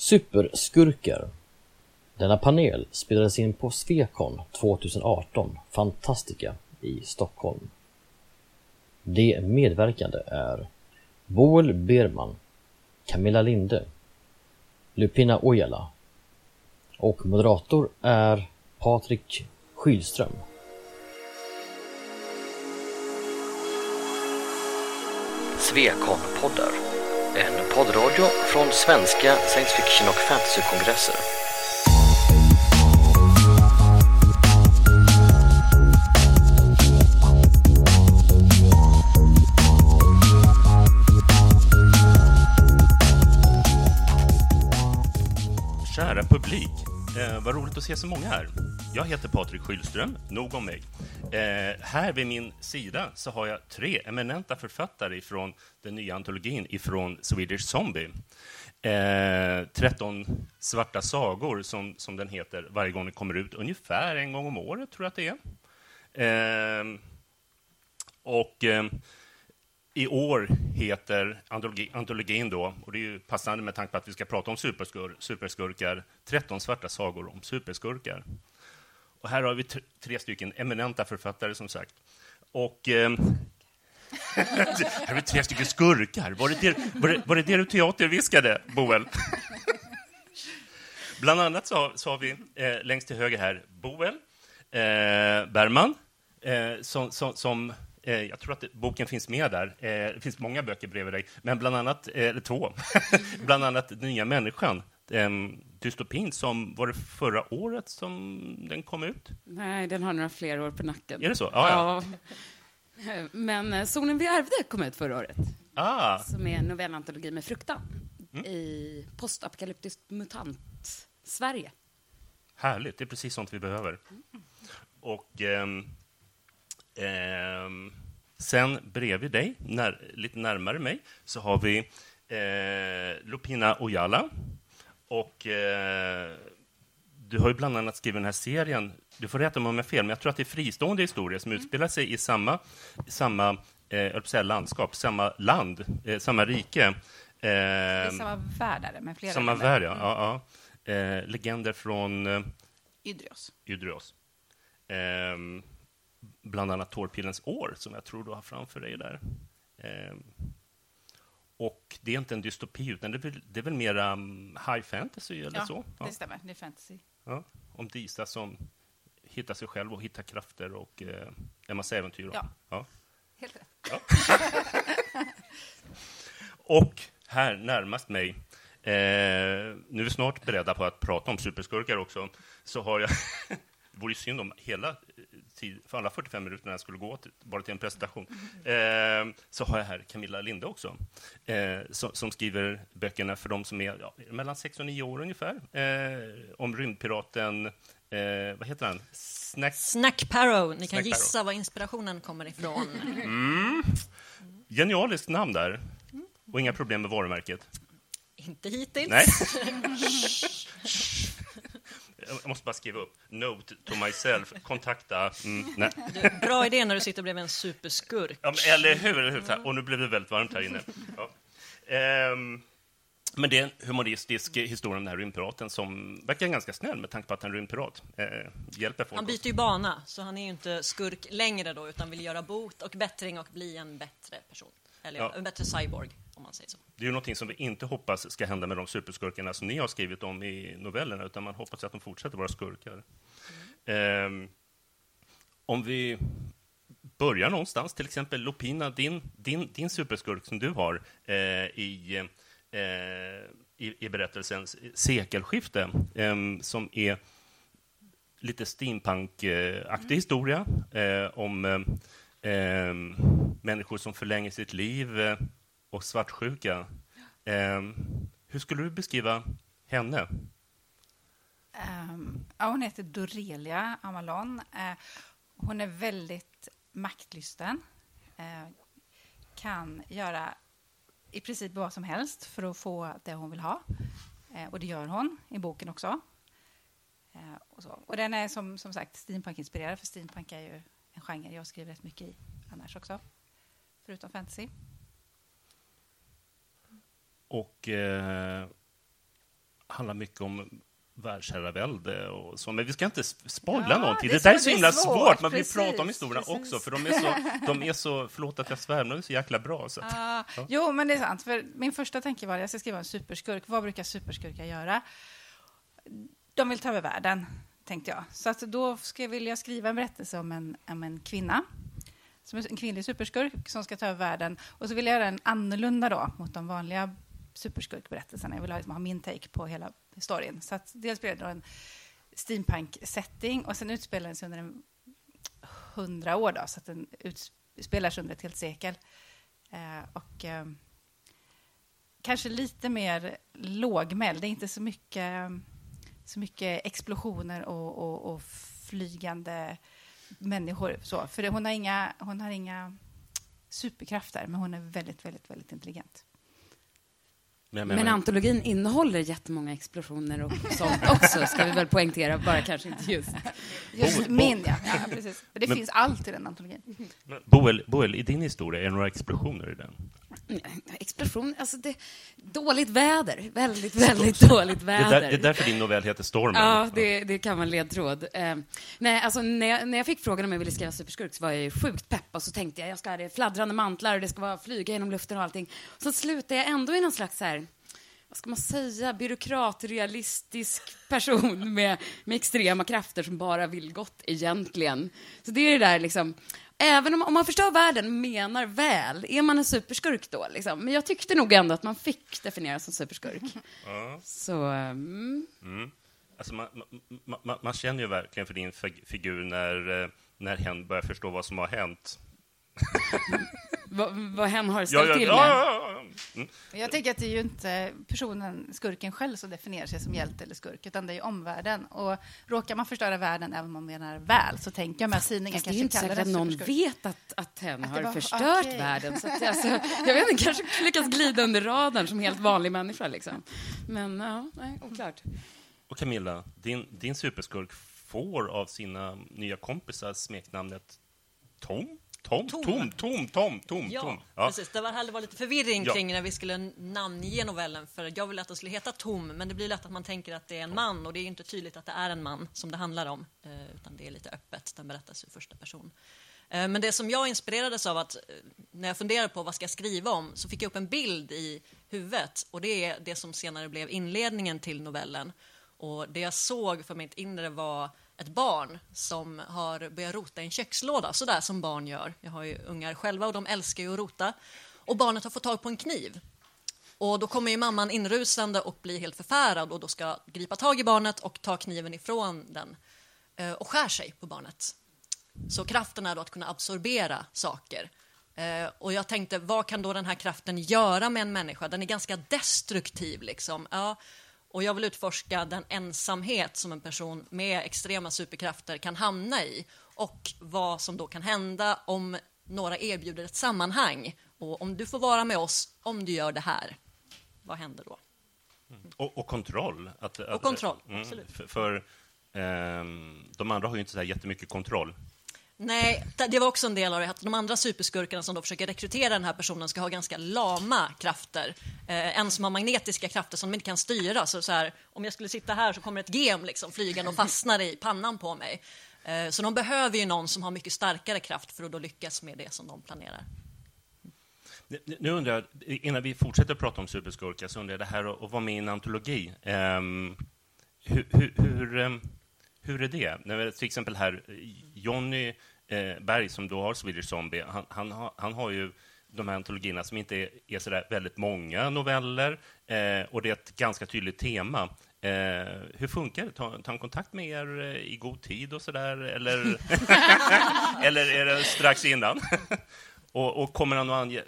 Superskurkar. Denna panel spelades in på Svekon 2018 Fantastica i Stockholm. De medverkande är Boel Berman, Camilla Linde, Lupina Ojala och moderator är Patrik Skylström. Svekon-poddar. Poddradio från svenska science fiction och fantasykongresser. Vad roligt att se så många här. Jag heter Patrik Skylström, nog om mig. Eh, här vid min sida så har jag tre eminenta författare från den nya antologin ifrån Swedish Zombie. Eh, 13 svarta sagor, som, som den heter, varje gång den kommer ut. Ungefär en gång om året, tror jag att det är. Eh, och eh, i år heter antologi, antologin då, och det är ju passande med tanke på att vi ska prata om superskur, superskurkar, 13 svarta sagor om superskurkar. Och här har vi tre stycken eminenta författare, som sagt. Och... Eh, här har vi tre stycken skurkar. Var det det, var det, var det, det du teaterviskade, Boel? Bland annat så har, så har vi eh, längst till höger här Boel eh, Bergman, eh, som, som, som eh, jag tror att boken finns med där. Eh, det finns många böcker bredvid dig, men bland annat, eh, eller två, bland annat Nya människan, um, dystopin som var det förra året som den kom ut? Nej, den har några fler år på nacken. Är det så? Ah, ja. ja. Men eh, Solen vi ärvde kom ut förra året. Ah. Som är en novellantologi med fruktan mm. i postapokalyptiskt mutant-Sverige. Härligt, det är precis sånt vi behöver. Mm. Och ehm, ehm, sen bredvid dig, när, lite närmare mig, så har vi eh, Lupina Ojala och eh, du har ju bland annat skrivit den här serien, du får rätta mig om jag har fel, men jag tror att det är fristående historier som mm. utspelar sig i samma, samma eh, säga landskap, samma land, eh, samma rike. Eh, det är samma värld, med flera Samma länder. värld, ja. Mm. ja, ja. Eh, legender från eh, Ydrios. Ydrios. Bland annat Torpillens år, som jag tror du har framför dig där. Eh, och det är inte en dystopi, utan det är väl, det är väl mer um, high fantasy eller ja, så? Ja, det stämmer. Det är fantasy. Ja, om Disa som hittar sig själv och hittar krafter och eh, en massa äventyr. Ja. ja. Helt rätt. Ja. och här närmast mig, eh, nu är vi snart beredda på att prata om superskurkar också, så har jag det vore synd om hela tid, för alla 45 minuterna skulle gå till, bara till en presentation, eh, så har jag här Camilla Linde också, eh, som, som, skriver böckerna för de som är ja, mellan 6 och 9 år ungefär, eh, om rymdpiraten, eh, vad heter han? Snack, Snack Parrow. Ni kan gissa Parrow. var inspirationen kommer ifrån. Mm. Genialiskt namn där. Och inga problem med varumärket. Inte hittills. Nej. jag måste bara skriva upp. Note to myself. Kontakta. Mm, nej. Bra idé när du sitter bredvid en superskurk. Ja, eller hur? Eller hur? Och nu blev det väldigt varmt här inne. Ja. Um, men det är en humoristisk historia om den här rymdpiraten som verkar ganska snäll med tanke på att han är rymdpirat. Eh, hjälper folk. Han byter ju bana, så han är ju inte skurk längre då, utan vill göra bot och bättring och bli en bättre person. Eller ja. en bättre cyborg, om man säger så. Det är ju någonting som vi inte hoppas ska hända med de superskurkarna som ni har skrivit om i novellerna, utan man hoppas att de fortsätter vara skurkar. Mm. Eh, om vi börjar någonstans, till exempel Lupina, din, din, din superskurk som du har eh, i, eh, i, i berättelsen Sekelskifte, eh, som är lite steampunk-aktig mm. historia eh, om eh, människor som förlänger sitt liv eh, och svartsjuka. Eh, hur skulle du beskriva henne? Um, ja, hon heter Dorelia Amalon. Eh, hon är väldigt maktlysten. Eh, kan göra i princip vad som helst för att få det hon vill ha. Eh, och det gör hon i boken också. och, så. och den är som, som sagt steampunk-inspirerad, för steampunk är ju en genre jag skriver rätt mycket i annars också, förutom fantasy. Och eh, handlar mycket om världsherravälde och så, men vi ska inte spoila Ja, någonting. det Det, där är så- himla svårt, svårt. Man vill precis, prata om historierna precis. också, för de är så, de är så förlåt att jag svär, men de är så jäkla bra. Så att, Ah, Jo, men det är sant. För min första tanke var att jag ska skriva en superskurk. Vad brukar superskurkar göra? De vill ta över världen, tänkte jag. Så att då ska, jag jag skriva en berättelse om en, om en kvinna, som är en kvinnlig superskurk som ska ta över världen. Och så vill jag göra den annorlunda då, mot de vanliga superskurkberättelserna. Jag vill ha, liksom, ha min take på hela historien. Så att dels blir det då en steampunk-setting och sen utspelar den sig under en hundra år, då, så att den utspelar sig under ett helt sekel. Eh, och eh, kanske lite mer lågmäld. Det är inte så mycket, eh, så mycket explosioner och, och, och flygande människor. Så. För hon, har inga, hon har inga superkrafter, men hon är väldigt, väldigt, väldigt intelligent men, Men antologin innehåller jättemånga explosioner och sånt också, ska vi väl poängtera, bara kanske inte just. Just Bo- min, ja. ja precis. Men det Men- finns allt i den antologin. men Boel, Boel, i din historia, är det några explosioner i den? Explosion, alltså det, dåligt väder, väldigt, väldigt dåligt Det väder. är, där, det är därför din novell heter Stormen. Ja, det, det kan vara en ledtråd. Eh, nej, alltså, när, jag, när jag fick frågan om jag ville skriva superskurk så var jag ju sjukt pepp och så tänkte jag jag ska ha det fladdrande mantlar och det ska vara flyga genom luften och allting. Så slutade jag ändå i någon slags så här, vad ska man säga, byråkratrealistisk person med, med extrema krafter som bara vill gott egentligen. Så det är det där liksom, även om, om man förstör världen, menar väl, är man en superskurk då? Liksom? Men jag tyckte nog ändå att man fick definieras som superskurk. Så, mm. Alltså man, man, man, man känner ju verkligen för din fig- figur när, eh, när hen börjar förstå vad som har hänt. vad, vad hen har ställt ja, till ja, med. ja, ja. Mm. Jag tänker att det är ju inte personen, skurken själv, som definierar sig som hjälte eller skurk, utan det är ju omvärlden. Och råkar man förstöra världen, även om man menar väl, så tänker jag med att tidningen Fast det är kanske inte kallar säkert att någon vet att, att hen Att har var- förstört okej. världen. Så att, alltså, jag vet inte, kanske lyckas glida under radarn som helt vanlig människa. Liksom. Men ja, nej, oklart. Och Camilla, din, din superskurk får av sina nya kompisar smeknamnet Tom? Tom? Tom. Tom, Tom, Tom, Tom, Ja, Tom. precis. Det var, det var lite förvirring Ja. kring när vi skulle namnge novellen. För Jag ville att den skulle heta Tom, men det blir lätt att man tänker att det är en man och det är inte tydligt att det är en man som det handlar om. eh, Utan det är lite öppet, den berättas i första person. Eh, Men det som jag inspirerades av att eh, när jag funderade på vad ska jag skriva om så fick jag upp en bild i huvudet och det är det som senare blev inledningen till novellen. Och det jag såg för mitt inre var ett barn som har börjat rota i en kökslåda, sådär som barn gör. Jag har ju ungar själva och de älskar ju att rota. Och barnet har fått tag på en kniv. Och då kommer ju mamman inrusande och blir helt förfärad och då ska gripa tag i barnet och ta kniven ifrån den eh, och skär sig på barnet. Så kraften är då att kunna absorbera saker. Eh, och jag tänkte, vad kan då den här kraften göra med en människa? Den är ganska destruktiv liksom. Ja, och jag vill utforska den ensamhet som en person med extrema superkrafter kan hamna i och vad som då kan hända om några erbjuder ett sammanhang. Och om du får vara med oss om du gör det här, vad händer då? Och, och kontroll. Att, att, kontroll, absolut. För, för ehm, de andra har ju inte så här jättemycket kontroll. Nej, det- var också en del av det. Att de andra superskurkarna som då försöker rekrytera den här personen ska ha ganska lama krafter. Eh, en som har magnetiska krafter som de inte kan styra. Så, så här, om jag skulle sitta här så kommer ett gem liksom flygande och fastnar i pannan på mig. Eh, så de behöver ju någon som har mycket starkare kraft för att då lyckas med det som de planerar. Nu- undrar jag, innan vi fortsätter prata om superskurkar, så undrar jag det här att, vara med i en antologi. Eh, hur, ehm, hur, hur, hur är det? Till exempel här, eh, Jonny eh, Berg, som då har Swedish Zombie, han, han, har, han har ju de här antologierna som inte är, är så där väldigt många noveller, eh, och det är ett ganska tydligt tema. Eh, hur funkar det? Tar han kontakt med er eh, i god tid och sådär, eller, eller är det strax innan? Och, och kommer han att ange,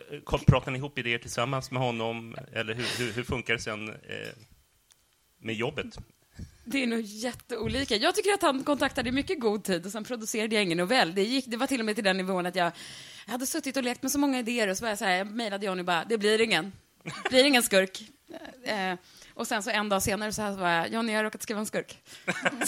pratar ni ihop idéer tillsammans med honom, eller hur, hur, hur funkar det sen eh, med jobbet? Det är nog jätteolika. Jag tycker att han kontaktade i mycket god tid och sen producerade jag ingen novell. Det, gick, det var till och med till den nivån att jag, jag hade suttit och lekt med så många idéer och så var jag så här, jag mejlade Johnny bara, det blir ingen. Det blir ingen skurk. Eh, och sen så en dag senare så här var jag, Johnny, jag har råkat skriva en skurk.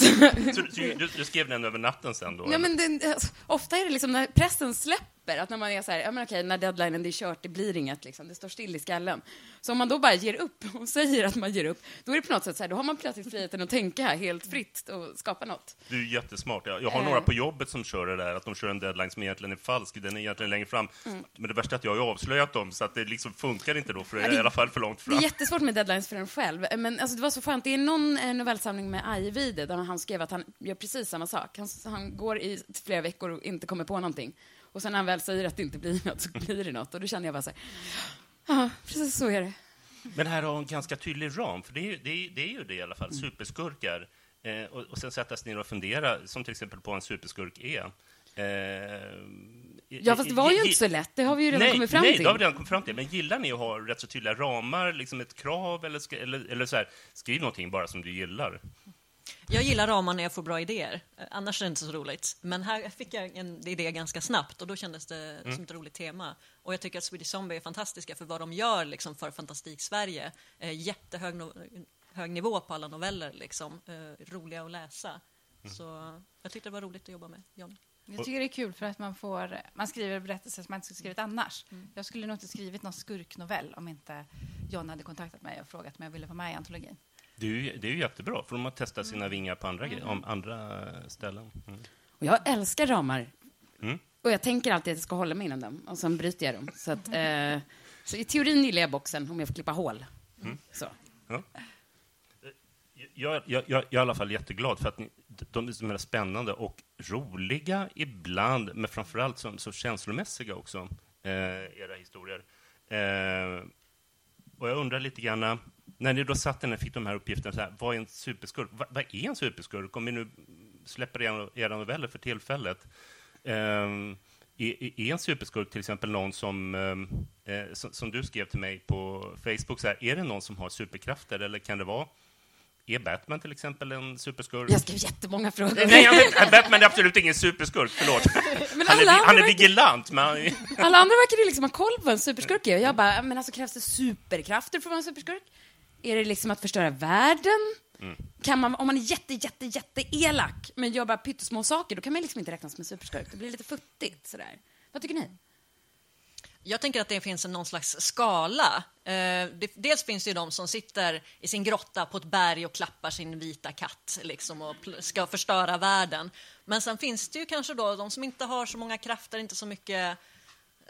Så du, du, skrev den över natten sen då? Nej, men det, alltså, ofta är det liksom när pressen släpper, att när man är så här, ja men okej, när deadlinen det är kört, det blir inget, liksom, det står still i skallen. Så om man då bara ger upp och säger att man ger upp, då är det på något sätt så här, då har man plötsligt friheten att tänka helt fritt och skapa något. Du är jättesmart. Jag, jag har Eh. några på jobbet som kör det där, att de kör en deadline som egentligen är falsk, den är egentligen längre fram. Mm. Men det värsta är att jag har avslöjat dem, så att det liksom funkar inte då, för det Ja, är det- i alla fall för långt är fram. Jättesvårt med deadlines för en själv. Men alltså, det var så skönt. Det är någon eh, novellsamling med Ajvide där han skrev att han gör precis samma sak. Han, han går i flera veckor och inte kommer på någonting. Och sen när han väl säger att det inte blir något så blir det något. Och då känner jag bara så här, ja, precis så är det. Men här har en ganska tydlig ram, för det är, ju- det är, det är ju det i alla Mm. fall, superskurkar. Eh, och, och sen sätta sig ner och fundera, som till exempel på en superskurk är. Eh, Ja, fast det var ju inte så lätt. Det har vi ju redan nej, kommit fram nej, till. det har vi redan kommit fram till. Men gillar ni att ha rätt så tydliga ramar, liksom ett krav, eller, ska, eller, eller så här, skriv någonting bara som du gillar. Jag gillar ramar när jag får bra idéer. Eh, Annars är det inte så roligt. Men här fick jag en idé ganska snabbt och då kändes det som ett roligt tema. Och jag tycker att Swedish Zombie är fantastiska för vad de gör liksom, för Fantastik-Sverige. Eh, jättehög no- hög nivå på alla noveller, liksom. eh, roliga att läsa. Så jag tyckte det var roligt att jobba med John. Jag tycker det är kul för att man får, man skriver berättelser som man inte skulle skrivit annars. Mm. Jag skulle nog inte skrivit någon skurknovell om inte John hade kontaktat mig och frågat om jag ville vara med i antologin. Det är ju, det är ju jättebra, för de har testat sina vingar på andra, gre- om andra ställen. Mm. Och jag älskar ramar. Mm. Och jag tänker alltid att jag ska hålla mig inom dem. Och sen bryter jag dem. Så, att, eh, så i teorin gillar jag boxen om jag får klippa hål. Så. Ja. Jag, jag, jag, jag är i alla fall jätteglad för att ni, de är så himla spännande och roliga ibland, men framförallt så, så känslomässiga också, eh, era historier. Eh, och jag undrar lite grann, när ni då satt där och fick de här uppgifterna, så här, vad är en superskurk? Vad, vad är en superskurk? Om vi nu släpper era, era noveller för tillfället. Eh, är, är en superskurk till exempel någon som, eh, eh, som, som du skrev till mig på Facebook, så här, är det någon som har superkrafter eller kan det vara är Batman till exempel en superskurk? Jag skrev jättemånga frågor. Nej, vet, Batman är absolut ingen superskurk, förlåt. Men Han är, han är verkar- vigilant, men Alla andra verkar liksom ha koll på vad en superskurk är. Och jag bara, men alltså krävs det superkrafter för att vara en superskurk? Är det liksom att förstöra världen? Mm. Kan man, om man är jätte, jätte, jätte elak men gör bara pyttesmå saker, då kan man liksom inte räknas som en superskurk. Det blir lite futtigt sådär. Vad tycker ni? Jag tänker att det finns någon slags skala. Eh, dels finns det ju de som sitter i sin grotta på ett berg och klappar sin vita katt liksom, och ska förstöra världen. Men sen finns det ju kanske då de som inte har så många krafter, inte så mycket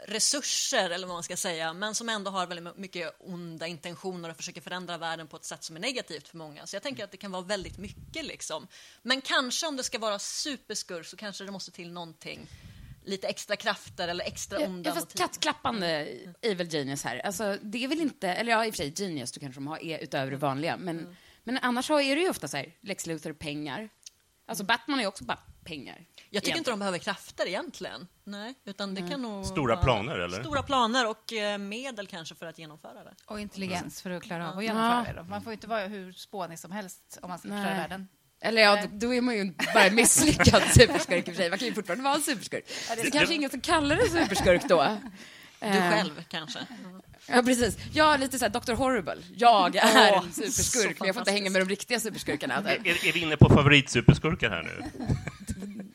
resurser eller vad man ska säga, men som ändå har väldigt mycket onda intentioner och försöker förändra världen på ett sätt som är negativt för många. Så jag tänker att det kan vara väldigt mycket liksom. Men kanske om det ska vara superskurk så kanske det måste till någonting lite extra krafter eller extra onda Ja, fast motiv. kattklappande Evil Genius här, alltså det är väl inte, eller ja i och för sig Genius då kanske de har, är utöver det vanliga, men, Mm. men annars är det ju ofta så här, Lex Luthor pengar. Alltså Batman är ju också bara pengar. Jag tycker inte egentligen. de behöver krafter egentligen. Nej, utan det kan nog Stora planer, eller? Stora planer och eh, medel kanske för att genomföra det. Och intelligens för att klara av att genomföra det. Då. Man får inte vara hur spånig som helst om man ska Nej. världen. Eller ja, då, då är man ju bara en misslyckad superskurk i och för sig. Man kan ju fortfarande vara en superskurk. Det är kanske ingen som kallar det superskurk då. Du Eh, själv kanske. Ja, precis. Jag är lite såhär Dr. Horrible. Jag är en superskurk, men jag får inte hänga med de riktiga superskurkarna. är, är vi inne på favoritsuperskurkar här nu?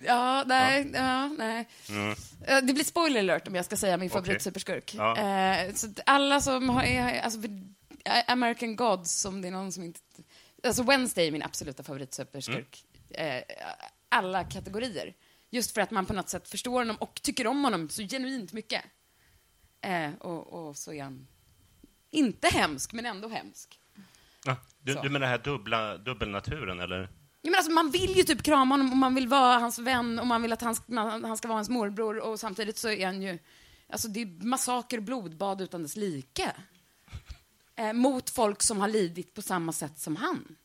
Ja, nej, ja, nej. Eh, Det blir spoiler alert om jag ska säga min favoritsuperskurk. Ja. Eh, alla som har, är, alltså, American Gods, om det är någon som inte... Alltså Wednesday är min absoluta favoritsuperskurk. Eh, alla kategorier. Just för att man på något sätt förstår honom och tycker om honom så genuint mycket. Eh, och, och så är han inte hemsk, men ändå hemsk. Ja, du, Så. du menar den här dubbla, dubbelnaturen, eller? Ja, men alltså, man vill ju typ krama honom och man vill vara hans vän och man vill att han, ska- man, han ska vara hans morbror och samtidigt så är han ju... Alltså det är massaker och blodbad utan dess like. Eh, mot folk som har lidit på samma sätt som han.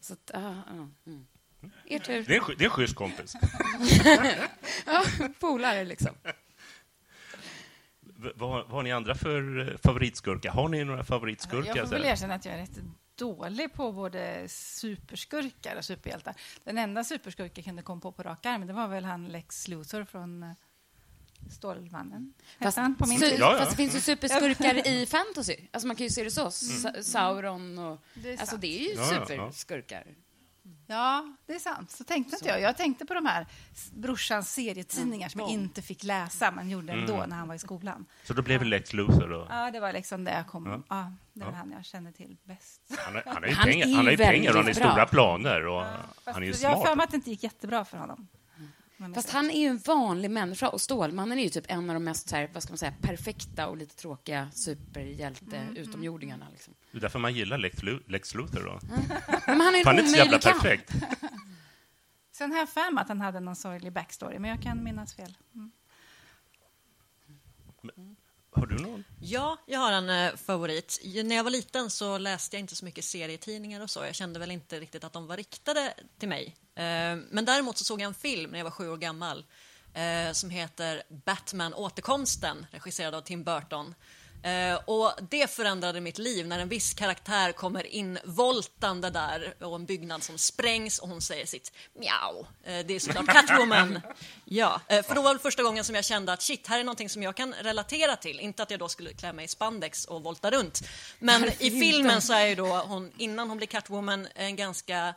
Så att, ja, ja, mm. Er tur. Det är det är en schysst kompis. Ja, polare liksom. V- vad, har ni andra för eh, favoritskurkar? Har ni några favoritskurkar? Jag får väl erkänna att jag är rätt dålig på både superskurkar och superhjältar. Den enda superskurk jag kunde komma på på rak arm, det var väl han Lex Luthor från eh, Stålmannen Fast, han på min tid. Ja, ja. fast det finns ju superskurkar i fantasy. Alltså man kan ju se det så. Sa- Sauron och... Det är Alltså sant. det är ju Ja, ja, ja. superskurkar. Ja, det är sant. Så tänkte inte jag. Jag tänkte på de här brorsans serietidningar som jag Mm. inte fick läsa, men gjorde ändå när han var i skolan. Så då blev det Lex Luthor. Och, Ja, det var liksom det jag kom... Ja. Ja, det var Ja. han jag känner till bäst. han, har- han har ju Han pengar, är han har ju ju pengar och han har stora planer. Och Fast han är ju jag har för smart. mig att det inte gick jättebra för honom. Fast han är ju en vanlig människa och Stålmannen är ju typ en av de mest så här, vad ska man säga, perfekta och lite tråkiga superhjälte-utomjordingarna. Liksom. Det är därför man gillar Lex, Lu- Lex Luthor. Då. Men han är För han är inte så jävla perfekt. Sen har jag för mig att han hade någon sorglig backstory, men jag kan minnas fel. Mm. Har du någon? Ja, jag har en eh, favorit. Ju- När jag var liten så läste jag inte så mycket serietidningar och så. Jag kände väl inte riktigt att de var riktade till mig. Eh, men däremot så såg jag en film när jag var sju år gammal eh, som heter Batman återkomsten, regisserad av Tim Burton. Eh, och det förändrade mitt liv när en viss karaktär kommer in voltande där och en byggnad som sprängs och hon säger sitt miau. Eh, det är såklart Catwoman. Ja, eh, för då var det första gången som jag kände att shit, här är någonting som jag kan relatera till. Inte att jag då skulle klä mig i spandex och volta runt. Men i filmen så är ju då hon, innan hon blir Catwoman, en ganska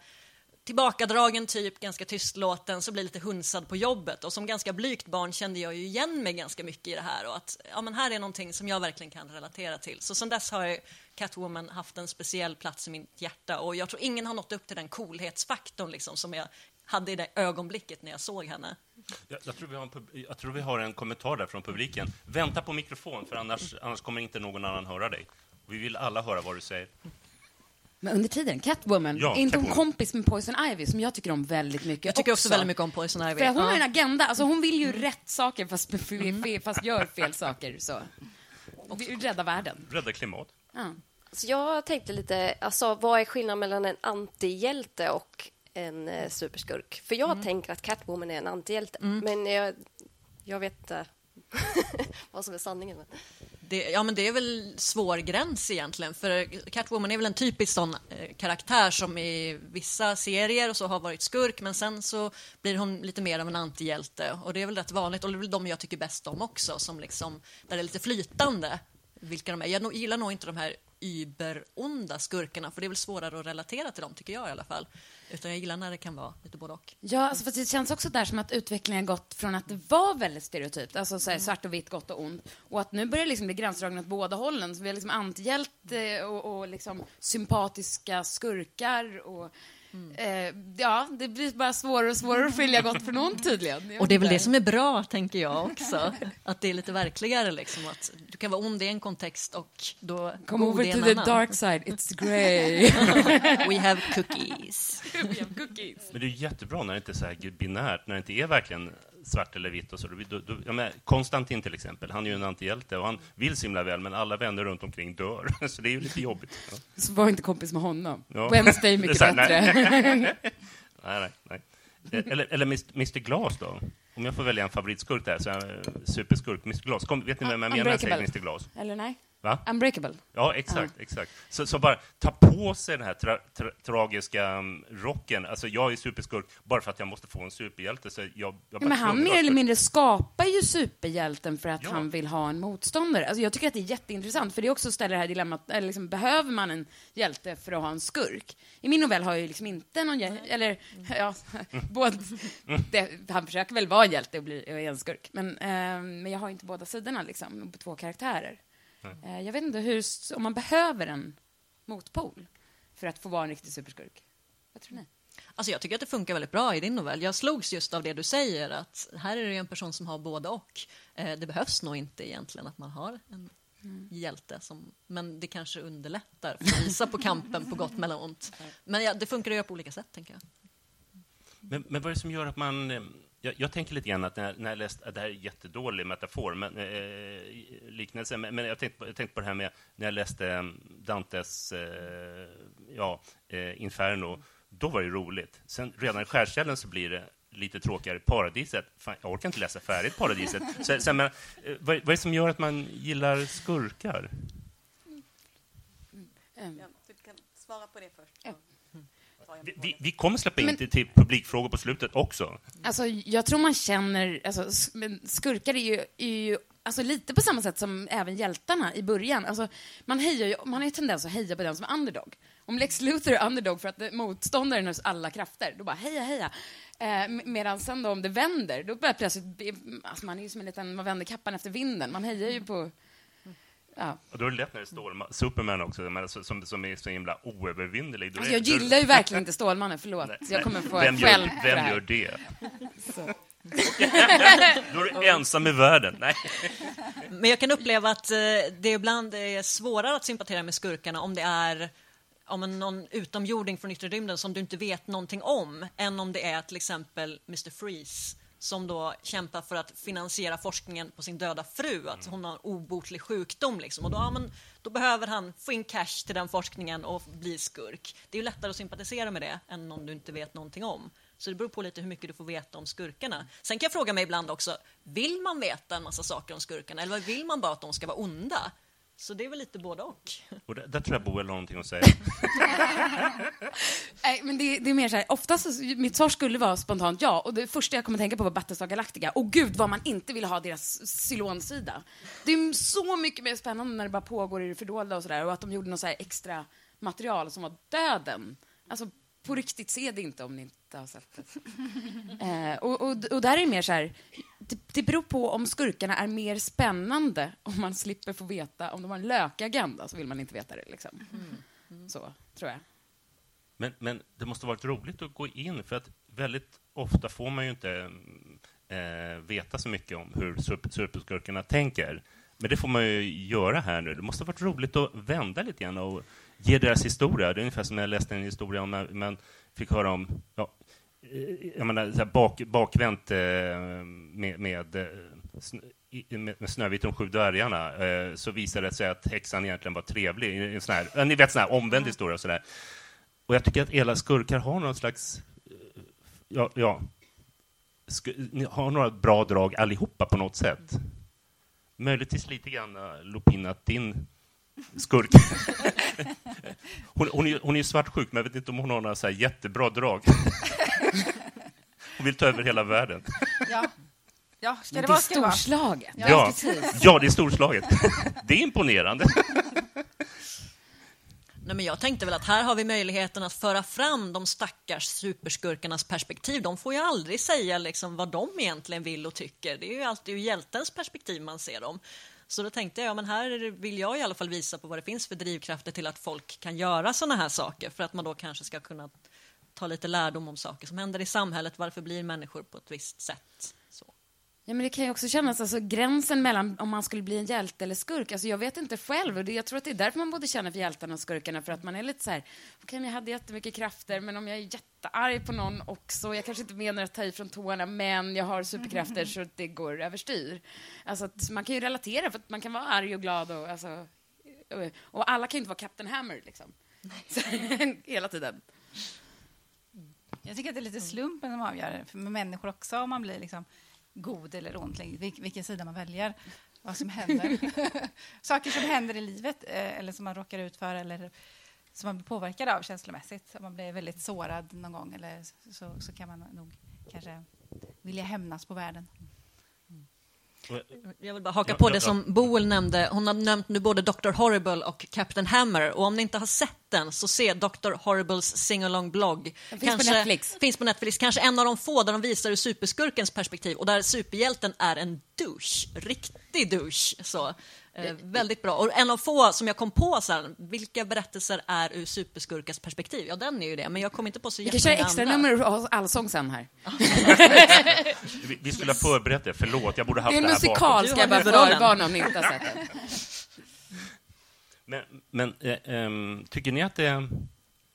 tillbakadragen typ, ganska tystlåten, så blir lite hunsad på jobbet. Och som ganska blygt barn kände jag ju igen mig ganska mycket i det här och att ja, men här är någonting som jag verkligen kan relatera till. Så sen dess har Catwoman haft en speciell plats i mitt hjärta och jag tror ingen har nått upp till den coolhetsfaktorn liksom, som jag hade i det ögonblicket när jag såg henne. Jag, jag, tror vi har en, pub- jag tror vi har en kommentar där från publiken. Vänta på mikrofon, för annars, annars kommer inte någon annan höra dig. Vi vill alla höra vad du säger. Men under tiden, Catwoman, Ja, är inte hon Catwoman. kompis med Poison Ivy som jag tycker om väldigt mycket Jag tycker också, väldigt mycket om Poison Ivy. För hon har Ja. en agenda, alltså hon vill ju rätt saker fast, fe, fast gör fel saker. Så. Vill rädda världen. Rädda klimat. Ja. Så jag tänkte lite, alltså, vad är skillnaden mellan en antihjälte och en eh, superskurk? För jag tänker att Catwoman är en antihjälte, men jag, jag vet inte vad som är sanningen. Det, ja, men det är väl svår gräns egentligen, för Catwoman är väl en typisk sån eh, karaktär som i vissa serier och så har varit skurk, men sen så blir hon lite mer av en antihjälte och det är väl rätt vanligt och det är väl de jag tycker bäst om också, som liksom, där det är lite flytande vilka de är. Jag gillar nog inte de här überonda skurkarna, för det är väl svårare att relatera till dem, tycker jag i alla fall. Utan jag gillar när det kan vara lite både och. Ja, alltså, fast det känns också där som att utvecklingen gått från att det var väldigt stereotypt, alltså så här, Mm. svart och vitt, gott och ont, och att nu börjar det liksom bli gränsdragna åt båda hållen. Så vi har liksom antihjälte och, och liksom sympatiska skurkar och Mm. eh, ja, det blir bara svårare och svårare att skilja gott från ont tydligen. Och det är väl det som är bra, tänker jag också. Att det är lite verkligare, liksom. Att du kan vara ond i en kontext och då Come over to the annan. dark side, it's grey. We have cookies. We have cookies. Men det är jättebra när det inte är så här binärt, när det inte är verkligen svart eller vitt och så. Då, då, jag menar, Konstantin till exempel, han är ju en antihjälte och han vill så himla väl, men alla vänner runt omkring dör. Så det är ju lite jobbigt. Ja. Så var inte kompis med honom. Ja. Wednesday är är mycket så här, bättre. Nej, nej, nej. Eh, Eller, eller Mr. Mr. Glas då? Om jag får välja en favoritskurk där, så är superskurk. Mr. Glas. Kom, vet ni vem jag menar när jag säger. Mr. Glas? Eller nej? Va? Unbreakable. Ja, exakt. exakt. Så, så bara ta på sig den här tra, tra, tragiska um, rocken. Alltså, jag är superskurk bara för att jag måste få en superhjälte. Så jag, jag Ja, men han mer eller mindre skapar ju superhjälten för att Ja. han vill ha en motståndare. Alltså jag tycker att det är jätteintressant, för det också ställer det här dilemmat, eller liksom, behöver man en hjälte för att ha en skurk? I min novell har jag ju liksom inte någon hjälte, eller ja, både, det, han försöker väl vara en hjälte och bli och är en skurk, men, eh, men jag har inte båda sidorna liksom, på två karaktärer. Eh, jag vet inte hur, om man behöver en motpol för att få vara en riktig superskurk. Vad tror ni? Alltså jag tycker att det funkar väldigt bra i din novell. Jag slogs just av det du säger, att här är det en person som har både och. Eh, det behövs nog inte egentligen att man har en hjälte, som, men det kanske underlättar för att visa på kampen på gott mellan ont. Men ja, det funkar att göra på olika sätt, tänker jag. Men, men vad är det som gör att man... Jag, jag tänker lite grann att när, när jag läst, att det här är en jättedålig metafor, men, eh, liknelse, men, men jag, tänkte på, jag tänkte på det här med när jag läste eh, Dantes eh, ja, eh, Inferno, då var det roligt. Sen redan i skärselden så blir det lite tråkigare. Paradiset, fan, jag orkar inte läsa färdigt Paradiset. Så, så, men, eh, vad, vad är det som gör att man gillar skurkar? Um, Ja, du kan svara på det först. Vi, vi, kommer släppa in Men- till, till publikfrågor på slutet också. Alltså, jag tror man känner... Alltså, skurkar är ju, är ju alltså, lite på samma sätt som även hjältarna i början. Alltså, man, hejar ju, man har ju tendens att heja på den som är underdog. Om Lex Luthor är underdog för att det- motståndaren har alla krafter, då bara heja, heja. Eh, med- medan sen då om det vänder, då börjar plötsligt... Alltså, man är ju som en liten... Man vänder kappan efter vinden. Man hejar ju på... Ja. Och då är det lätt när det står Superman också, men alltså, som, som är så himla oövervinnerlig. Alltså, är- jag gillar ju verkligen inte Stålmannen, förlåt. Nej, jag kommer få vem gör, för det Vem gör det? Så. Då är du ensam i världen. Nej. Men jag kan uppleva att eh, det ibland är svårare att sympatisera med skurkarna om det är om en, någon utomjording från yttre rymden som du inte vet någonting om, än om det är till exempel Mr. Freeze som då kämpar för att finansiera forskningen på sin döda fru, att hon har en obotlig sjukdom. Liksom. Och då, ja, men, då behöver han få in cash till den forskningen och bli skurk. Det är ju lättare att sympatisera med det än någon du inte vet någonting om. Så det beror på lite hur mycket du får veta om skurkarna. Sen kan jag fråga mig ibland också, vill man veta en massa saker om skurkarna eller vill man bara att de ska vara onda? Så det är väl lite både och. Och där, där tror jag Boel har någonting att säga. Nej, men det, det är mer så här, oftast, så- mitt svar skulle vara spontant ja, och det första jag kommer tänka på var Battlestar Galactica. Och gud vad man inte vill ha deras Cylon-sida. Det är så mycket mer spännande när det bara pågår i det fördolda och sådär, och att de gjorde något så här extra material som var döden. Alltså, på riktigt, se det inte om ni inte har sett det. eh, och, och, och där är det mer så här, det, det beror på om skurkarna är mer spännande om man slipper få veta, om de har en lökagenda så vill man inte veta det liksom. Så, tror jag. Men, men det måste varit roligt att gå in, för att väldigt ofta får man ju inte eh, veta så mycket om hur super- superskurkarna tänker. Men det får man ju göra här nu. Det måste varit roligt att vända lite grann och ge deras historia. Det är ungefär som när jag läste en historia om man fick höra om ja, eh, jag menar, så här bak, bakvänt eh, med, med, eh, med, med Snövit och de sju dvärgarna så visade det sig att häxan egentligen var trevlig. En sån här, ni vet, sån här omvänd historia och sådär. Och jag tycker att alla skurkar har någon slags... Ja, ja har några bra drag allihopa på något sätt. Möjligtvis lite grann Lupin, att din skurk... hon, hon, är, hon är ju svartsjuk, men jag vet inte om hon har några så här jättebra drag. hon vill ta över hela världen. Ja, ja ska Men det det är vara vara. storslaget. Ja, precis. ja det är storslaget. det är imponerande. Nej, men jag tänkte väl att här har vi möjligheten att föra fram de stackars superskurkarnas perspektiv. De får ju aldrig säga liksom vad de egentligen vill och tycker. Det är ju alltid ur hjältens perspektiv man ser dem. Så då tänkte jag, men här vill jag i alla fall visa på vad det finns för drivkrafter till att folk kan göra sådana här saker för att man då kanske ska kunna ta lite lärdom om saker som händer i samhället. Varför blir människor på ett visst sätt? Så. Ja, men det kan ju också kännas, alltså gränsen mellan om man skulle bli en hjälte eller skurk, alltså jag vet inte själv och det, jag tror att det är därför man både känner för hjältarna och skurkarna, för att man är lite så här, okej men jag hade jättemycket krafter, men om jag är jättearg på någon också, jag kanske inte menar att ta i från tårna, men jag har superkrafter så att det går överstyr. Alltså man kan ju relatera, för att man kan vara arg och glad och alltså, och alla kan ju inte vara Captain Hammer liksom. Så, hela tiden. Jag tycker att det är lite slumpen som avgör, för med människor också, om man blir liksom god eller ont, vil- vilken sida man väljer, vad som händer. Saker som händer i livet, eh, eller som man råkar ut för, eller som man blir påverkad av känslomässigt. Om man blir väldigt sårad någon gång, eller så, så kan man nog kanske vilja hämnas på världen. Jag vill bara haka Ja, på ja, det ja. som Boel nämnde. Hon har nämnt nu både Dr. Horrible och Captain Hammer. Och om ni inte har sett den, så se Dr. Horribles sing-along-blogg. Den finns på Netflix. Finns på Netflix. Kanske en av de få där de visar ur superskurkens perspektiv och där superhjälten är en douche. Riktig douche. Så, eh, väldigt bra. Och en av få som jag kom på sen, vilka berättelser är ur superskurkens perspektiv? Ja, den är ju det, men jag kom inte på så Vi kan köra extra andra. nummer ha allsång sen här. Vi, vi skulle ha förberett det, förlåt. Jag borde haft Det är det, en här bakom. musikal, ska jag bara förvarna om ni inte har sett den. Men, men eh, ehm, tycker ni att det,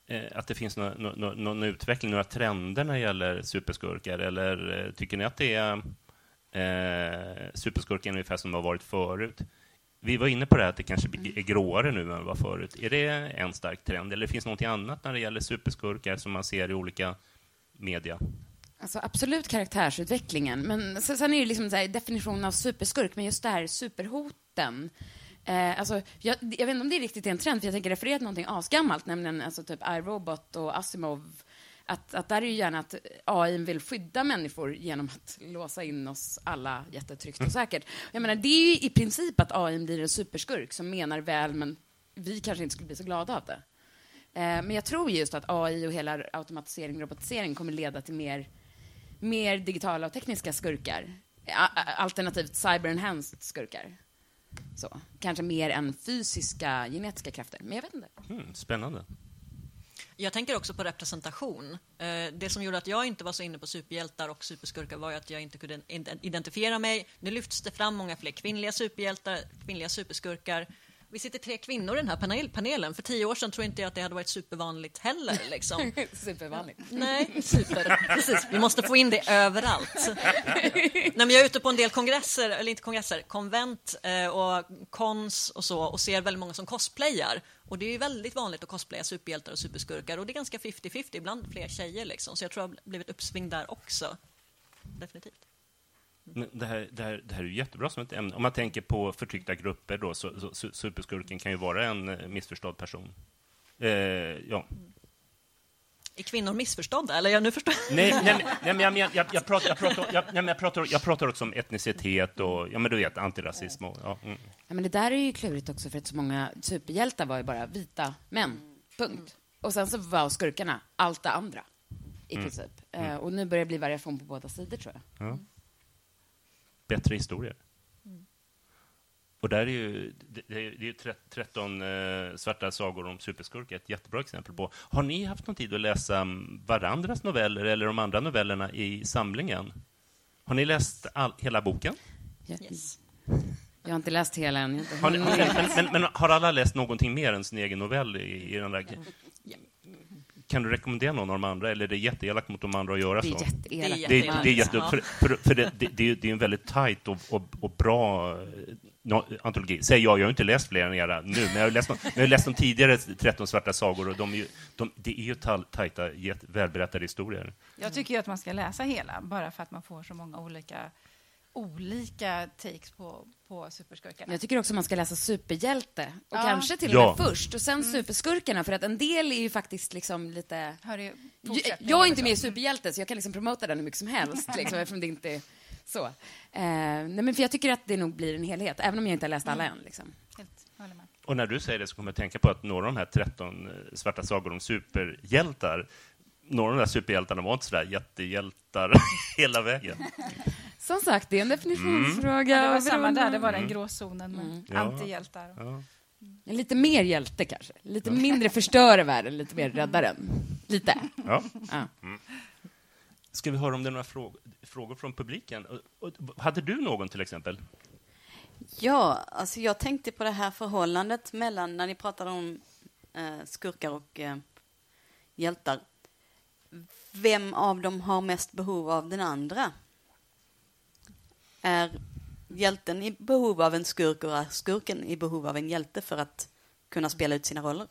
eh, att det finns nå- nå- nå- någon utveckling, några trender när det gäller superskurkar? Eller eh, tycker ni att det är eh, superskurken ungefär som det har varit förut? Vi var inne på det här att det kanske är gråare nu än vad det var förut. Är det en stark trend? Eller finns det något annat när det gäller superskurkar som man ser i olika media? Alltså absolut karaktärsutvecklingen, men sen, är det liksom så här, definitionen av superskurk, men just det här superhoten. Eh, alltså, jag, jag vet inte om det är riktigt en trend, för jag tänker referera till någonting asgammalt, nämligen alltså, typ iRobot och Asimov. Att, att där är ju gärna att AI vill skydda människor genom att låsa in oss alla jättetryggt och säkert. Jag menar, det är ju i princip att AI blir en superskurk som menar väl, men vi kanske inte skulle bli så glada av det. Eh, men jag tror just att AI och hela automatisering och robotisering kommer leda till mer, mer digitala och tekniska skurkar. Alternativt cyber-enhanced skurkar. Så. Kanske mer än fysiska genetiska krafter. Men jag vet inte. Mm, spännande. Jag tänker också på representation. Eh, det som gjorde att jag inte var så inne på superhjältar och superskurkar var ju att jag inte kunde identifiera mig. Nu lyfts det fram många fler kvinnliga superhjältar, kvinnliga superskurkar. Vi sitter tre kvinnor i den här panel- panelen. För tio år sedan tror inte jag att det hade varit supervanligt heller. Liksom. Supervanligt. Nej, super. Precis. Vi måste få in det överallt. Nej, men jag är ute på en del kongresser, eller inte kongresser, konvent eh, och kons och så och ser väldigt många som cosplayar. Och det är ju väldigt vanligt att cosplaya superhjältar och superskurkar och det är ganska 50-50, ibland fler tjejer liksom. Så jag tror det har blivit uppsving där också. Definitivt. Det, här, det, här, det här är ju jättebra som ett ämne. Om man tänker på förtryckta grupper då, så, så, superskurken kan ju vara en eh, missförstådd person. Eh, ja. Är kvinnor missförstådda? Eller jag nu förstår Nej, nej, men- nej, men jag, jag, jag, jag, pratar, jag, pratar, jag, nej, men jag, pratar, jag pratar också om etnicitet och ja, men du vet, antirasism. Och, ja, mm. Ja, men det där är ju klurigt också, för att så många superhjältar var ju bara vita män. Punkt. Och sen så var skurkarna allt det andra, i princip. Eh, och nu börjar det bli variation på båda sidor, tror jag. Ja. Bättre historier. Och där är ju, det, det är ju tre- 13 eh, svarta sagor om superskurkar ett jättebra exempel på. Har ni haft någon tid att läsa mm, varandras noveller eller de andra novellerna i samlingen? Har ni läst all, hela boken? Jag, Yes. jag har inte läst hela än. Har ni, har men, men, men, men har alla läst någonting mer än sin egen novell i, i den där? Kan du rekommendera någon av de andra, eller är det jätteelakt mot de andra att göra det så? är jätteelakt. Det är är- det är jätte, Ja. för, för, för det, det, det, är, det är en väldigt tajt och, och, och bra eh, no, antologi. Säger jag, jag har inte läst fler än era nu, men jag har läst, jag har läst de tidigare 13 svarta sagor och de är ju, de, det är ju tajta, välberättade historier. Jag tycker ju att man ska läsa hela, bara för att man får så många olika, olika takes på, på superskurkarna. Jag tycker också man ska läsa superhjälte. Och Ja. kanske till och Ja. med först, och sen superskurkarna. För att en del är ju faktiskt liksom lite... Hör du Jag, jag är inte också? med i Superhjälte, så jag kan liksom promota den hur mycket som helst, liksom, eftersom det inte är så. Eh, nej, men för jag tycker att det nog blir en helhet, även om jag inte har läst alla än. Liksom. Helt, håller med. Och när du säger det så kommer jag att tänka på att några av de här 13 svarta sagor om superhjältar, några av de där superhjältarna var inte sådär jättehjältar hela vägen. Som sagt, det är en definitionsfråga. Ja, det var samma där, det var den gråzonen med Mm. Ja. antihjältar. Ja. Lite mer hjälte kanske. Lite mindre förstöra världen, lite mer rädda den. Lite. Ja. Ja. Ska vi höra om det är några frågor, frågor från publiken? Hade du någon till exempel? Ja, alltså jag tänkte på det här förhållandet mellan, när ni pratade om eh, skurkar och eh, hjältar. Vem av dem har mest behov av den andra? Är hjälten i behov av en skurk och är skurken i behov av en hjälte för att kunna spela ut sina roller?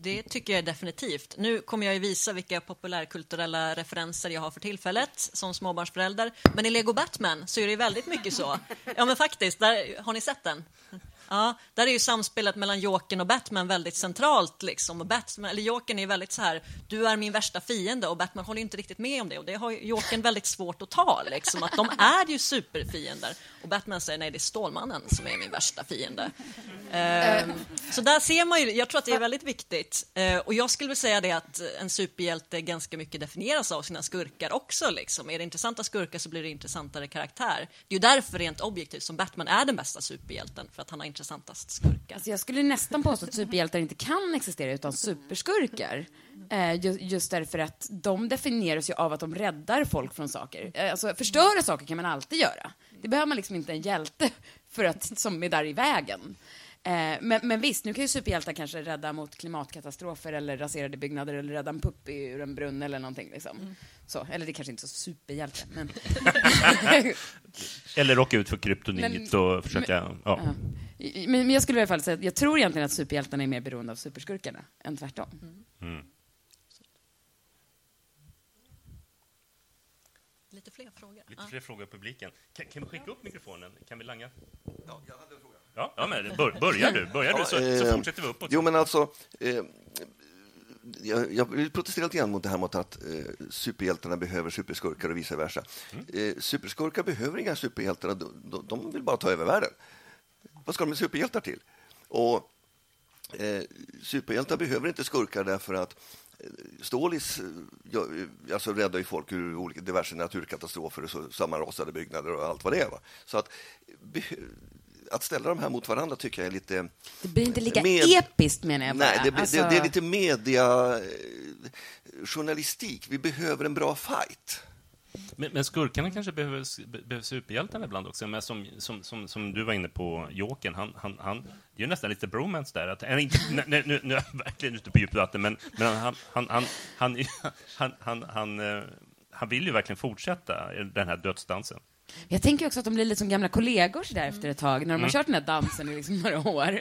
Det tycker jag definitivt. Nu kommer jag ju visa vilka populärkulturella referenser jag har för tillfället som småbarnsförälder. Men i Lego Batman så är det väldigt mycket så. Ja, men faktiskt. Där, har ni sett den? Ja, där är ju samspelet mellan Jokern och Batman väldigt centralt. Liksom. Och Batman, eller Jokern är väldigt så här, du är min värsta fiende och Batman håller inte riktigt med om det. Och det har Jokern väldigt svårt att ta, liksom, att de är ju superfiender. Och Batman säger nej, det är Stålmannen som är min värsta fiende. Ehm, så där ser man ju, jag tror att det är väldigt viktigt. Eh, och jag skulle vilja säga det att en superhjälte ganska mycket definieras av sina skurkar också. Liksom. Är det intressanta skurkar så blir det intressantare karaktär. Det är ju därför rent objektivt som Batman är den bästa superhjälten, för att han har intressantast skurkar. Alltså jag skulle nästan påstå att superhjältar inte kan existera utan superskurkar. Eh, just därför att de definieras ju av att de räddar folk från saker. Eh, alltså, förstöra saker kan man alltid göra. Det behöver man liksom inte en hjälte för att, som är där i vägen. Eh, men, men visst, nu kan ju superhjältar kanske rädda mot klimatkatastrofer eller raserade byggnader eller rädda en pupp ur en brunn eller någonting. Liksom. Så, eller det kanske inte är så superhjälte, men... Eller råka ut för kryptonit Men- och försöka... ja. Ja. I- Men, men jag skulle i alla fall säga att jag tror egentligen att superhjältarna är mer beroende av superskurkarna än tvärtom. Lite lite fler frågor. Lite Ja. fler frågor av publiken. Kan, kan vi skicka upp mikrofonen? Kan vi langa? Ja, jag hade en fråga. Ja, ja men bör, börjar du, börjar du så, så eh, fortsätter vi uppåt. Jo, men alltså... Eh, jag, jag vill protestera lite grann mot det här mot att eh, superhjältarna behöver superskurkar och vice versa. Eh, superskurkar behöver inga superhjältar, de, de, vill bara ta över världen. Vad ska de med superhjältar till? Och eh, superhjältar behöver inte skurkar därför att eh, Stålis eh, ja, alltså räddar ju folk ur olika diverse naturkatastrofer och så, sammanrasade byggnader och allt vad det är. Va? Så att, att ställa de här mot varandra tycker jag är lite... Det blir inte lika Med- episkt menar jag bara. Nej, det, Alltså- det, det är lite media eh, journalistik. Vi behöver en bra fight. Men, men skurkarna kanske behöver, be- behöver superhjältarna ibland också. Men som, som, som, som du var inne på, Jokern, han, han, han, det är ju nästan lite bromance där. Att, inte, nu, nu, nu, nu är jag verkligen ute på djupt vatten, men, men han, han, han, han, han, han, han, eh, han vill ju verkligen fortsätta den här dödsdansen. Jag tänker också att de blir lite som gamla kollegor så där efter ett tag, när Mm. de har kört den här dansen i liksom några år.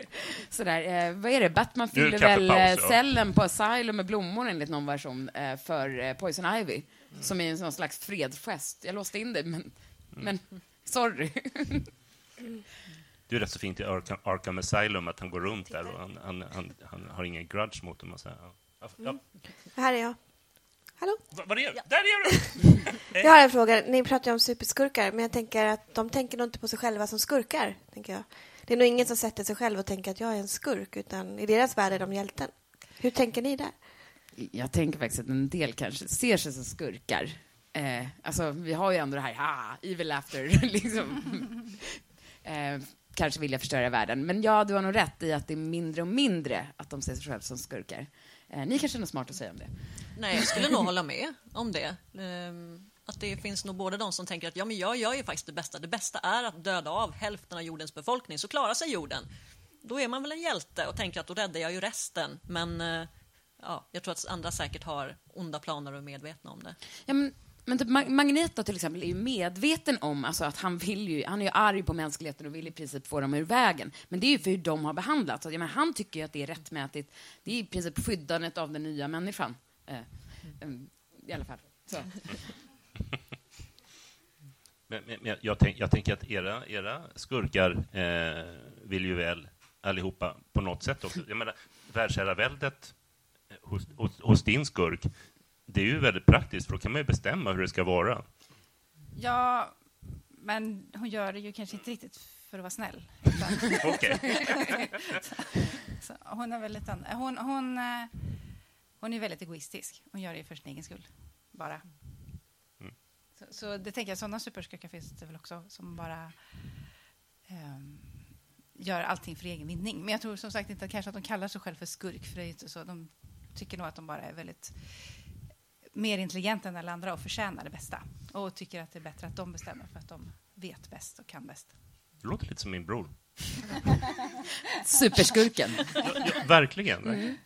Så där, eh, vad är det, Batman fyller väl eh, cellen på Asylum med blommor enligt någon version eh, för eh, Poison Ivy, som är en sån slags fredsgest. Jag låste in dig, men, Mm. men sorry. Det är rätt så fint i Arkham, Arkham Asylum att han går runt där och han, han, han, han har ingen grudge mot dem. Och så här. Ja. Ja, Här är jag. Hallå? Vad vad är det? Där är du! Jag har en fråga. Ni pratar ju om superskurkar, men jag tänker att de tänker nog inte på sig själva som skurkar. Tänker jag. Det är nog ingen som sätter sig själv och tänker att jag är en skurk, utan i deras värld är de hjälten. Hur tänker ni där? Jag tänker faktiskt att en del kanske ser sig som skurkar. Eh, alltså, vi har ju ändå det här, ha, evil laughter, liksom. eh, kanske vill jag förstöra världen. Men ja, du har nog rätt i att det är mindre och mindre att de ser sig själva som skurkar. Eh, ni kanske har något smart att säga om det? Nej, jag skulle nog hålla med om det. Ehm, Att det finns nog både de som tänker att ja, men jag gör ju faktiskt det bästa. Det bästa är att döda av hälften av jordens befolkning, så klarar sig jorden. Då är man väl en hjälte och tänker att då räddar jag ju resten. Men eh, ja, jag tror att andra säkert har onda planer och är medvetna om det. Ja, men, men typ Mag- Magneto till exempel är ju medveten om alltså, att han vill ju, han är ju arg på mänskligheten och vill i princip få dem ur vägen. Men det är ju för hur de har behandlats. Så, jag menar, han tycker ju att det är rättmätigt. Det är i princip skyddandet av den nya människan. Eh, em, I alla fall. Så. Men, men, men jag, tänk, jag tänker att era, era skurkar eh, vill ju väl allihopa på något sätt också. Jag menar, världsherraväldet eh, hos, hos, hos din skurk, det är ju väldigt praktiskt, för då kan man ju bestämma hur det ska vara. Ja, men hon gör det ju kanske inte riktigt för att vara snäll. Okej. Så hon är väldigt... an- Hon, hon, eh, hon är väldigt egoistisk. Hon gör det för sin egen skull, bara. Mm. Så, så det tänker jag, sådana superskurkar finns det väl också som bara ehm, gör allting för egen vinning. Men jag tror som sagt inte att, kanske att de kallar sig själv för skurk, för det är inte så. De tycker nog att de bara är väldigt mer intelligenta än alla andra och förtjänar det bästa. Och tycker att det är bättre att de bestämmer för att de vet bäst och kan bäst. Det låter lite som min bror. Superskurken. Ja, ja, verkligen. verkligen.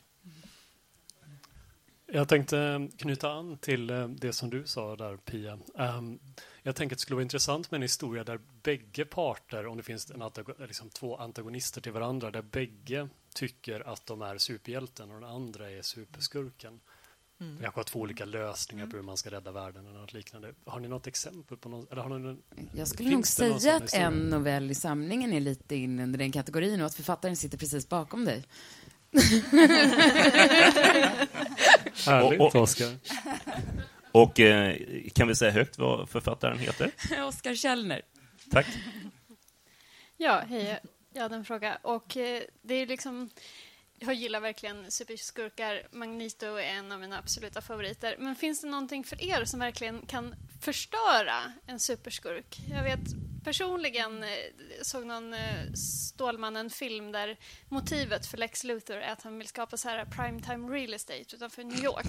Jag tänkte knyta an till eh, det som du sa där, Pia. Ehm, Jag tänker att det skulle vara intressant med en historia där bägge parter, om det finns en liksom två antagonister till varandra, där bägge tycker att de är superhjälten och den andra är superskurken. Mm. Jag har två olika lösningar på hur man ska rädda världen eller något liknande. Har ni något exempel på någon, eller har ni någon, Jag skulle nog det säga att historia? en novell i samlingen är lite in under den kategorin och att författaren sitter precis bakom dig. Härligt, Och- och- Oskar. Och eh, kan vi säga högt vad författaren heter? Oskar Källner. Tack. Ja, hej. Jag hade en fråga. Och eh, det är liksom... Jag gillar verkligen superskurkar. Magneto är en av mina absoluta favoriter. Men finns det någonting för er som verkligen kan förstöra en superskurk? Jag vet personligen eh, såg någon eh, Stålmannen-film där motivet för Lex Luthor är att han vill skapa så här primetime real estate utanför New York.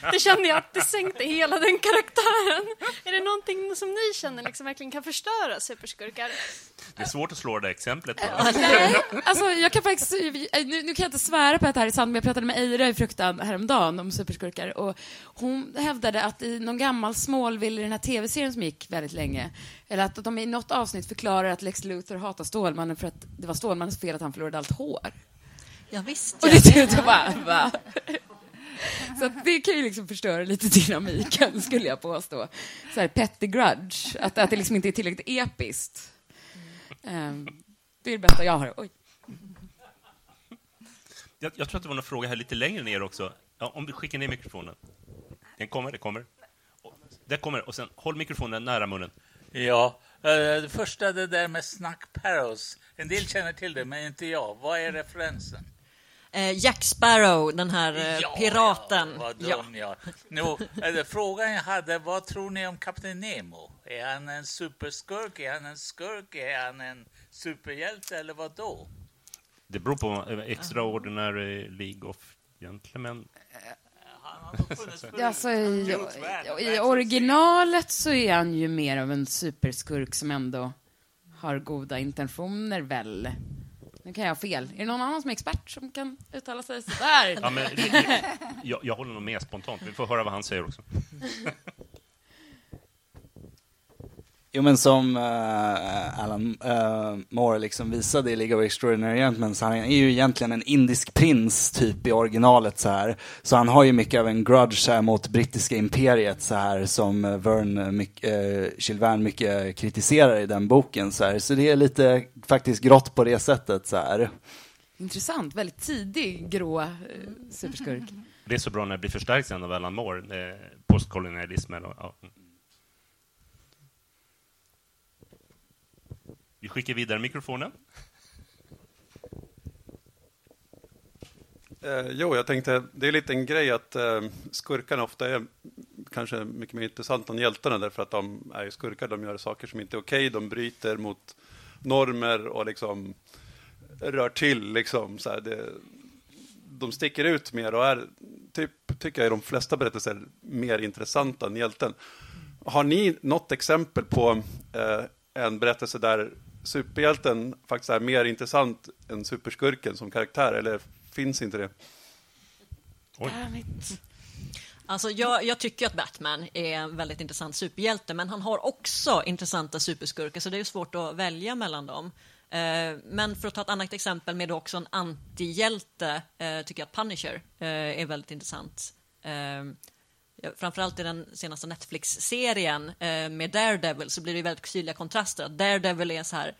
det kände jag att det sänkte hela den karaktären. Är det någonting som ni känner liksom verkligen kan förstöra superskurkar? Det är svårt att slå det där exemplet. Nej, alltså jag kan faktiskt, nu, nu kan jag inte svära på att det här är sant, men jag pratade med Eira i Fruktan häromdagen om superskurkar och hon hävdade att i någon gammal Smallville, i den här tv-serien som gick väldigt länge, eller att de i något avsnitt förklarar att Lex Luthor hatar Stålmannen för att det var Stålmannens fel att han förlorade allt hår. Ja, visst, Och det tyckte jag bara, va? Så det kan ju liksom förstöra lite dynamiken, skulle jag påstå. Så här, petty grudge, att, att det liksom inte är tillräckligt episkt. Ehm, det är det bästa jag har. Oj. Jag, jag tror att det var någon fråga här lite längre ner också. Ja, om du skickar ner mikrofonen. Den kommer, det kommer. Och- Det kommer, och sen håll mikrofonen nära munnen. Ja, eh, det första det där med Snack Parrows. En del känner till det, men inte jag. Vad är referensen? Eh, Jack Sparrow, den här eh, piraten. Ja, vad Ja. dum jag. No, frågan jag hade, vad tror ni om Kapten Nemo? Är han en superskurk? Är han en skurk? Är han en superhjälte eller vad då? Det beror på Extraordinary League of Gentlemen. Ja, Alltså, i, I originalet så är han ju mer av en superskurk som ändå har goda intentioner, väl? Nu kan jag ha fel. Är det någon annan som är expert som kan uttala sig sådär? Ja, men, jag, jag håller nog med spontant. Vi får höra vad han säger också. Jo men som eh, Alan eh, Moore liksom visade i League of Extraordinary Gentlemen så han är ju egentligen en indisk prins typ i originalet så här. Så han har ju mycket av en grudge så här, mot brittiska imperiet så här som Vern, mycket, Jules Verne mycket kritiserar i den boken så här. Så det är lite faktiskt grått på det sättet så här. Intressant. Väldigt tidig grå eh, superskurk. Det är så bra när det blir förstärkt sen av Alan Moore, eh, postkolonialismen. Och, ja. Vi skickar vidare mikrofonen. Eh, jo, jag tänkte, det är lite en grej att eh, skurkarna ofta är kanske mycket mer intressanta än hjältarna därför att de är ju skurkar, de gör saker som inte är okej, de bryter mot normer och liksom rör till liksom så här, det, de sticker ut mer och är, typ, tycker jag i de flesta berättelser, mer intressanta än hjälten. Har ni något exempel på eh, en berättelse där superhjälten faktiskt är mer intressant än superskurken som karaktär, eller finns inte det? Alltså, jag, jag tycker att Batman är en väldigt intressant superhjälte, men han har också intressanta superskurkar, så det är svårt att välja mellan dem. Eh, Men för att ta ett annat exempel med också en antihjälte, eh, tycker jag att Punisher eh, är väldigt intressant. Framförallt i den senaste Netflix-serien eh, med Daredevil så blir det väldigt tydliga kontraster. Daredevil är så här,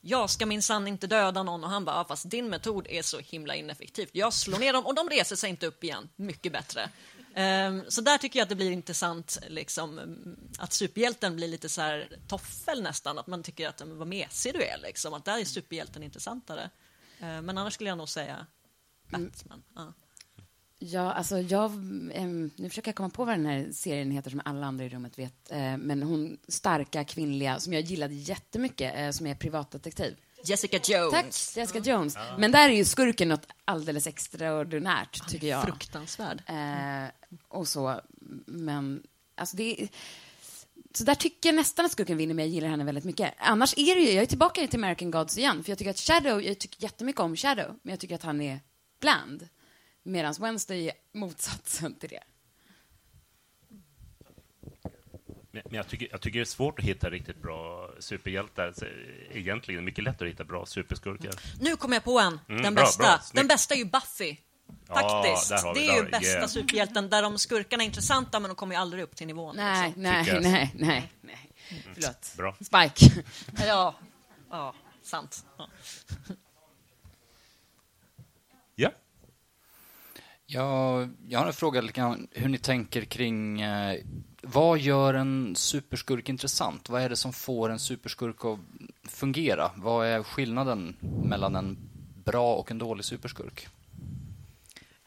jag ska minsann inte döda någon och han bara, "Ja, fast din metod är så himla ineffektiv. Jag slår ner dem och de reser sig inte upp igen. Mycket bättre. Ehm, Så där tycker jag att det blir intressant, liksom, mm, att superhjälten blir lite så här toffel nästan, att man tycker att vad mesig du är, liksom, att där är superhjälten intressantare. Ehm, Men annars skulle jag nog säga Batman. Ja. Ja, alltså jag... em, nu försöker jag komma på vad den här serien heter som alla andra i rummet vet. Eh, men hon starka kvinnliga, som jag gillade jättemycket, eh, som är privatdetektiv. Jessica Jones. Tack, Jessica Jones. Men där är ju skurken något alldeles extraordinärt, tycker jag. Fruktansvärd. Eh, och så, men alltså det är... Så där tycker jag nästan att skurken vinner, men jag gillar henne väldigt mycket. Annars är det ju, jag är tillbaka till American Gods igen, för jag tycker att Shadow, jag tycker jättemycket om Shadow, men jag tycker att han är bland. Medan Wednesday är motsatsen till det. Men jag tycker, jag tycker det är svårt att hitta riktigt bra superhjältar. Egentligen mycket lättare att hitta bra superskurkar. Nu kom jag på en, Mm, den bra, bästa. bra, den bästa är ju Buffy. Ja, Faktiskt. har vi- det är ju där- bästa yeah. superhjälten, där de skurkarna är intressanta men de kommer ju aldrig upp till nivån. Nej, liksom. nej, nej, nej, nej. Förlåt. Bra. Spike. Ja, ja sant. Ja. Ja. Ja, jag har en fråga lite hur ni tänker kring eh, vad gör en superskurk intressant? Vad är det som får en superskurk att fungera? Vad är skillnaden mellan en bra och en dålig superskurk?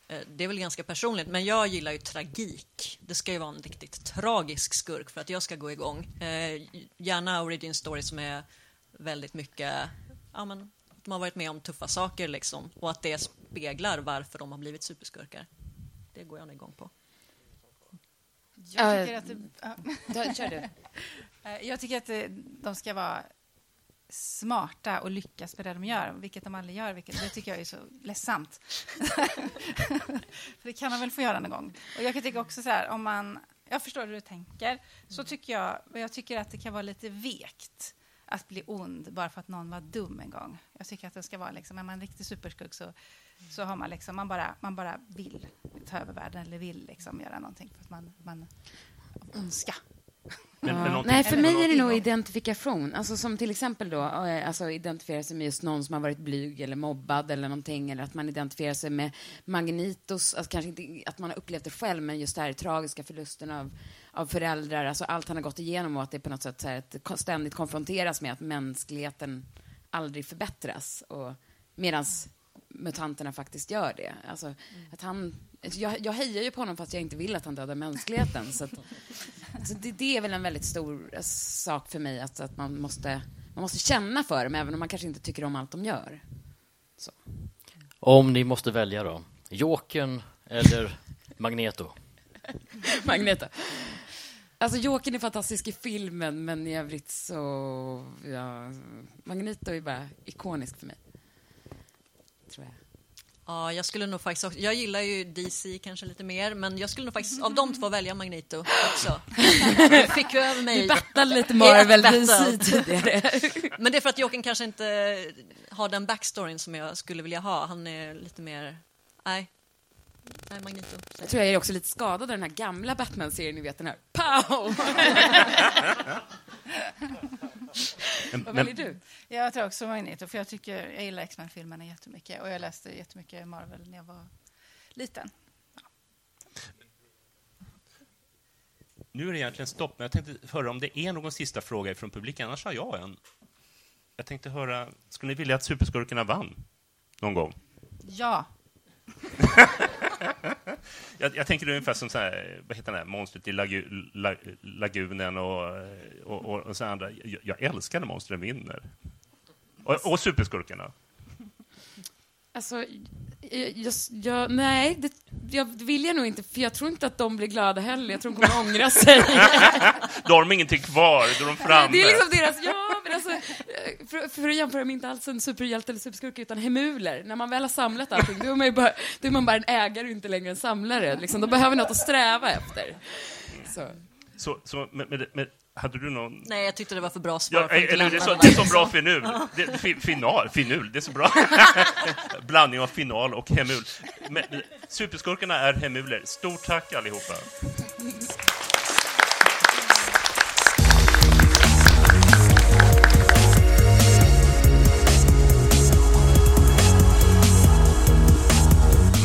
Eh, det är väl ganska personligt, men jag gillar ju tragik. Det ska ju vara en riktigt tragisk skurk för att jag ska gå igång. Eh, Gärna origin story som är väldigt mycket, ja men, de har varit med om tuffa saker liksom och att det speglar varför de har blivit superskurkar. Det går jag nog igång på. Jag tycker att det, Ta- kör du. Eh, Jag tycker att det, de ska vara smarta och lyckas med det de gör, vilket de aldrig gör. Vilket, det tycker jag är så ledsamt. För det kan man väl få göra någon gång. Och jag kan tycka också så här, om man... Jag förstår hur du tänker. Så tycker jag, jag tycker att det kan vara lite vekt. att bli ond bara för att någon var dum en gång. Jag tycker att det ska vara liksom, är man en riktig superskurk så, så har man liksom, man bara, man bara vill ta över världen eller vill liksom göra någonting för att man, man av ondska. Men- men Ja. Nej, för mig är det nog identifikation. Alltså som till exempel då, eh, alltså identifiera sig med just någon som har varit blyg eller mobbad eller någonting, eller att man identifierar sig med Magnitos, alltså kanske inte att man har upplevt det själv, men just det här tragiska förlusten av, av föräldrar, alltså allt han har gått igenom och att det på något sätt så här, att ständigt konfronteras med att mänskligheten aldrig förbättras, och medan mutanterna faktiskt gör det. Alltså, att han, jag, jag hejar ju på honom fast jag inte vill att han dödar mänskligheten. Så, att, så det, det är väl en väldigt stor sak för mig, att, att man, måste, man måste känna för dem, även om man kanske inte tycker om allt de gör. Om ni måste välja då, Jokern eller Magneto? Magneto. Alltså, Jokern är fantastisk i filmen, men i övrigt så... Ja, Magneto är bara ikonisk för mig. Tror jag. Ja, jag skulle nog faktiskt också, jag gillar ju DC kanske lite mer, men jag skulle nog faktiskt av de två välja Magneto också. Du fick ju över mig. Vi battlade lite Marvel DC tidigare. Men det är för att Jokern kanske inte har den backstoryn som jag skulle vilja ha. Han är lite mer, nej. Nej, Magneto. Jag tror jag är också lite skadad av den här gamla Batman-serien, ni vet den här Pow! Vad väljer du? Jag tror också Magneto, för jag tycker jag gillar X-Men-filmerna jättemycket och jag läste jättemycket Marvel när jag var liten. Nu är det egentligen stopp, men jag tänkte höra om det är någon sista fråga från publiken, annars har jag en. Jag tänkte höra, skulle ni vilja att superskurkarna vann någon gång? Ja. jag, jag tänker ungefär som så här, vad heter det här, monstret i lagu, la, lagunen och, och, och, och så andra. Jag, jag älskar när monstren vinner. Och, och superskurkarna. Alltså, jag, jag, jag, nej, det, jag vill jag nog inte, för jag tror inte att de blir glada heller. Jag tror de kommer ångra sig. Då har de ingenting kvar, då är de framme. Det är liksom deras, ja, för, för att jämföra med inte alls en superhjälte eller superskurk, utan hemuler. När man väl har samlat allting, då är man, ju bara, då är man bara en ägare och inte längre en samlare. Liksom. De behöver något att sträva efter. Så. Så, så med, med, med, hade du någon... Nej, jag tyckte det var för bra svar. Ja, eller det är, så, det är så bra finul. Det, fi, final, finul, det är så bra. Blandning av final och hemul. Men, superskurkarna är hemuler. Stort tack allihopa.